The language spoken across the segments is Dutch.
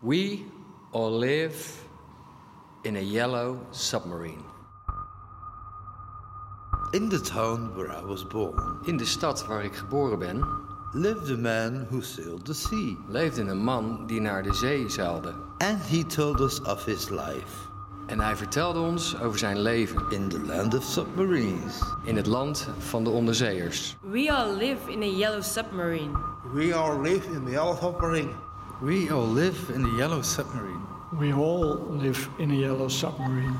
We all live in a yellow submarine. In the town where I was born In de stad waar ik geboren ben, lived a man who sailed the sea, leefde een man die naar de zee zeilde. and he told us of his life En hij vertelde ons over zijn leven in the land of submarines. in het land van de onderzeeërs. We all live in a yellow submarine. We all live in the yellow submarine. We all live in the yellow submarine. We all live in a yellow submarine.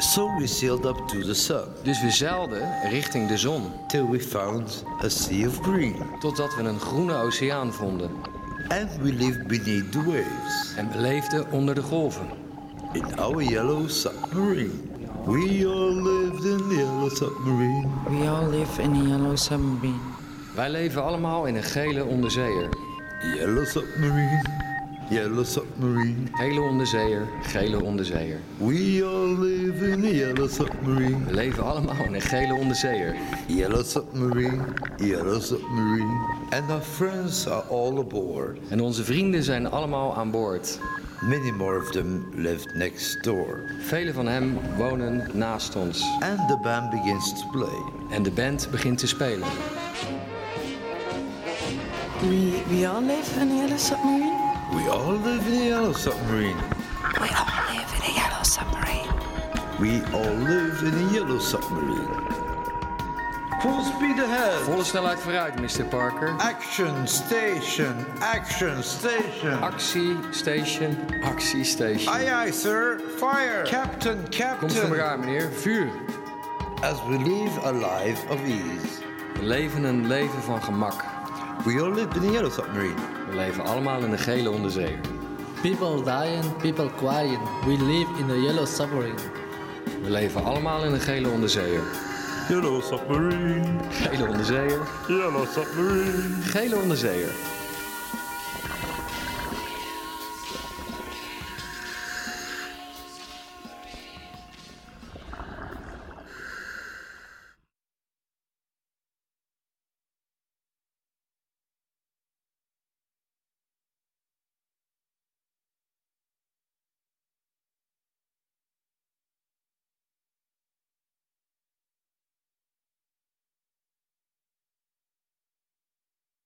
So we sailed up to the sun Dus we zeilden richting de zon, till we found a sea of green, totdat we een groene oceaan vonden. and we lived beneath the waves En we leefden onder de golven. in our yellow submarine. We all lived in the yellow submarine. We all live in a yellow submarine. Wij leven allemaal in een gele onderzeeër. Yellow submarine, yellow submarine. Gele onderzeeër, gele onderzeeër. We all live in the yellow submarine. We leven allemaal in een gele onderzeeër. Yellow submarine, yellow submarine. And our friends are all aboard. En onze vrienden zijn allemaal aan boord. Many more of them lived next door. Vele van hem wonen naast ons. And the band begins to play. En de band begint te spelen. We, we all live in a yellow submarine? We all live in a yellow submarine. We all live in a yellow submarine. We all live in a yellow submarine. Full speed ahead. Volle snelheid vooruit, Mr. Parker. Action station, action station. Actie station, actie station. Aye, aye, sir. Fire. Captain, Komt voor captain. elkaar, meneer. Vuur. As we live a life of ease. We leven een leven van gemak. We all live in a yellow submarine. We leven allemaal in een gele onderzeeër. People dying, people crying. We live in a yellow submarine. We leven allemaal in een gele onderzeeër. Yellow submarine. Gele onderzeeër. Yellow submarine. Gele onderzeeër.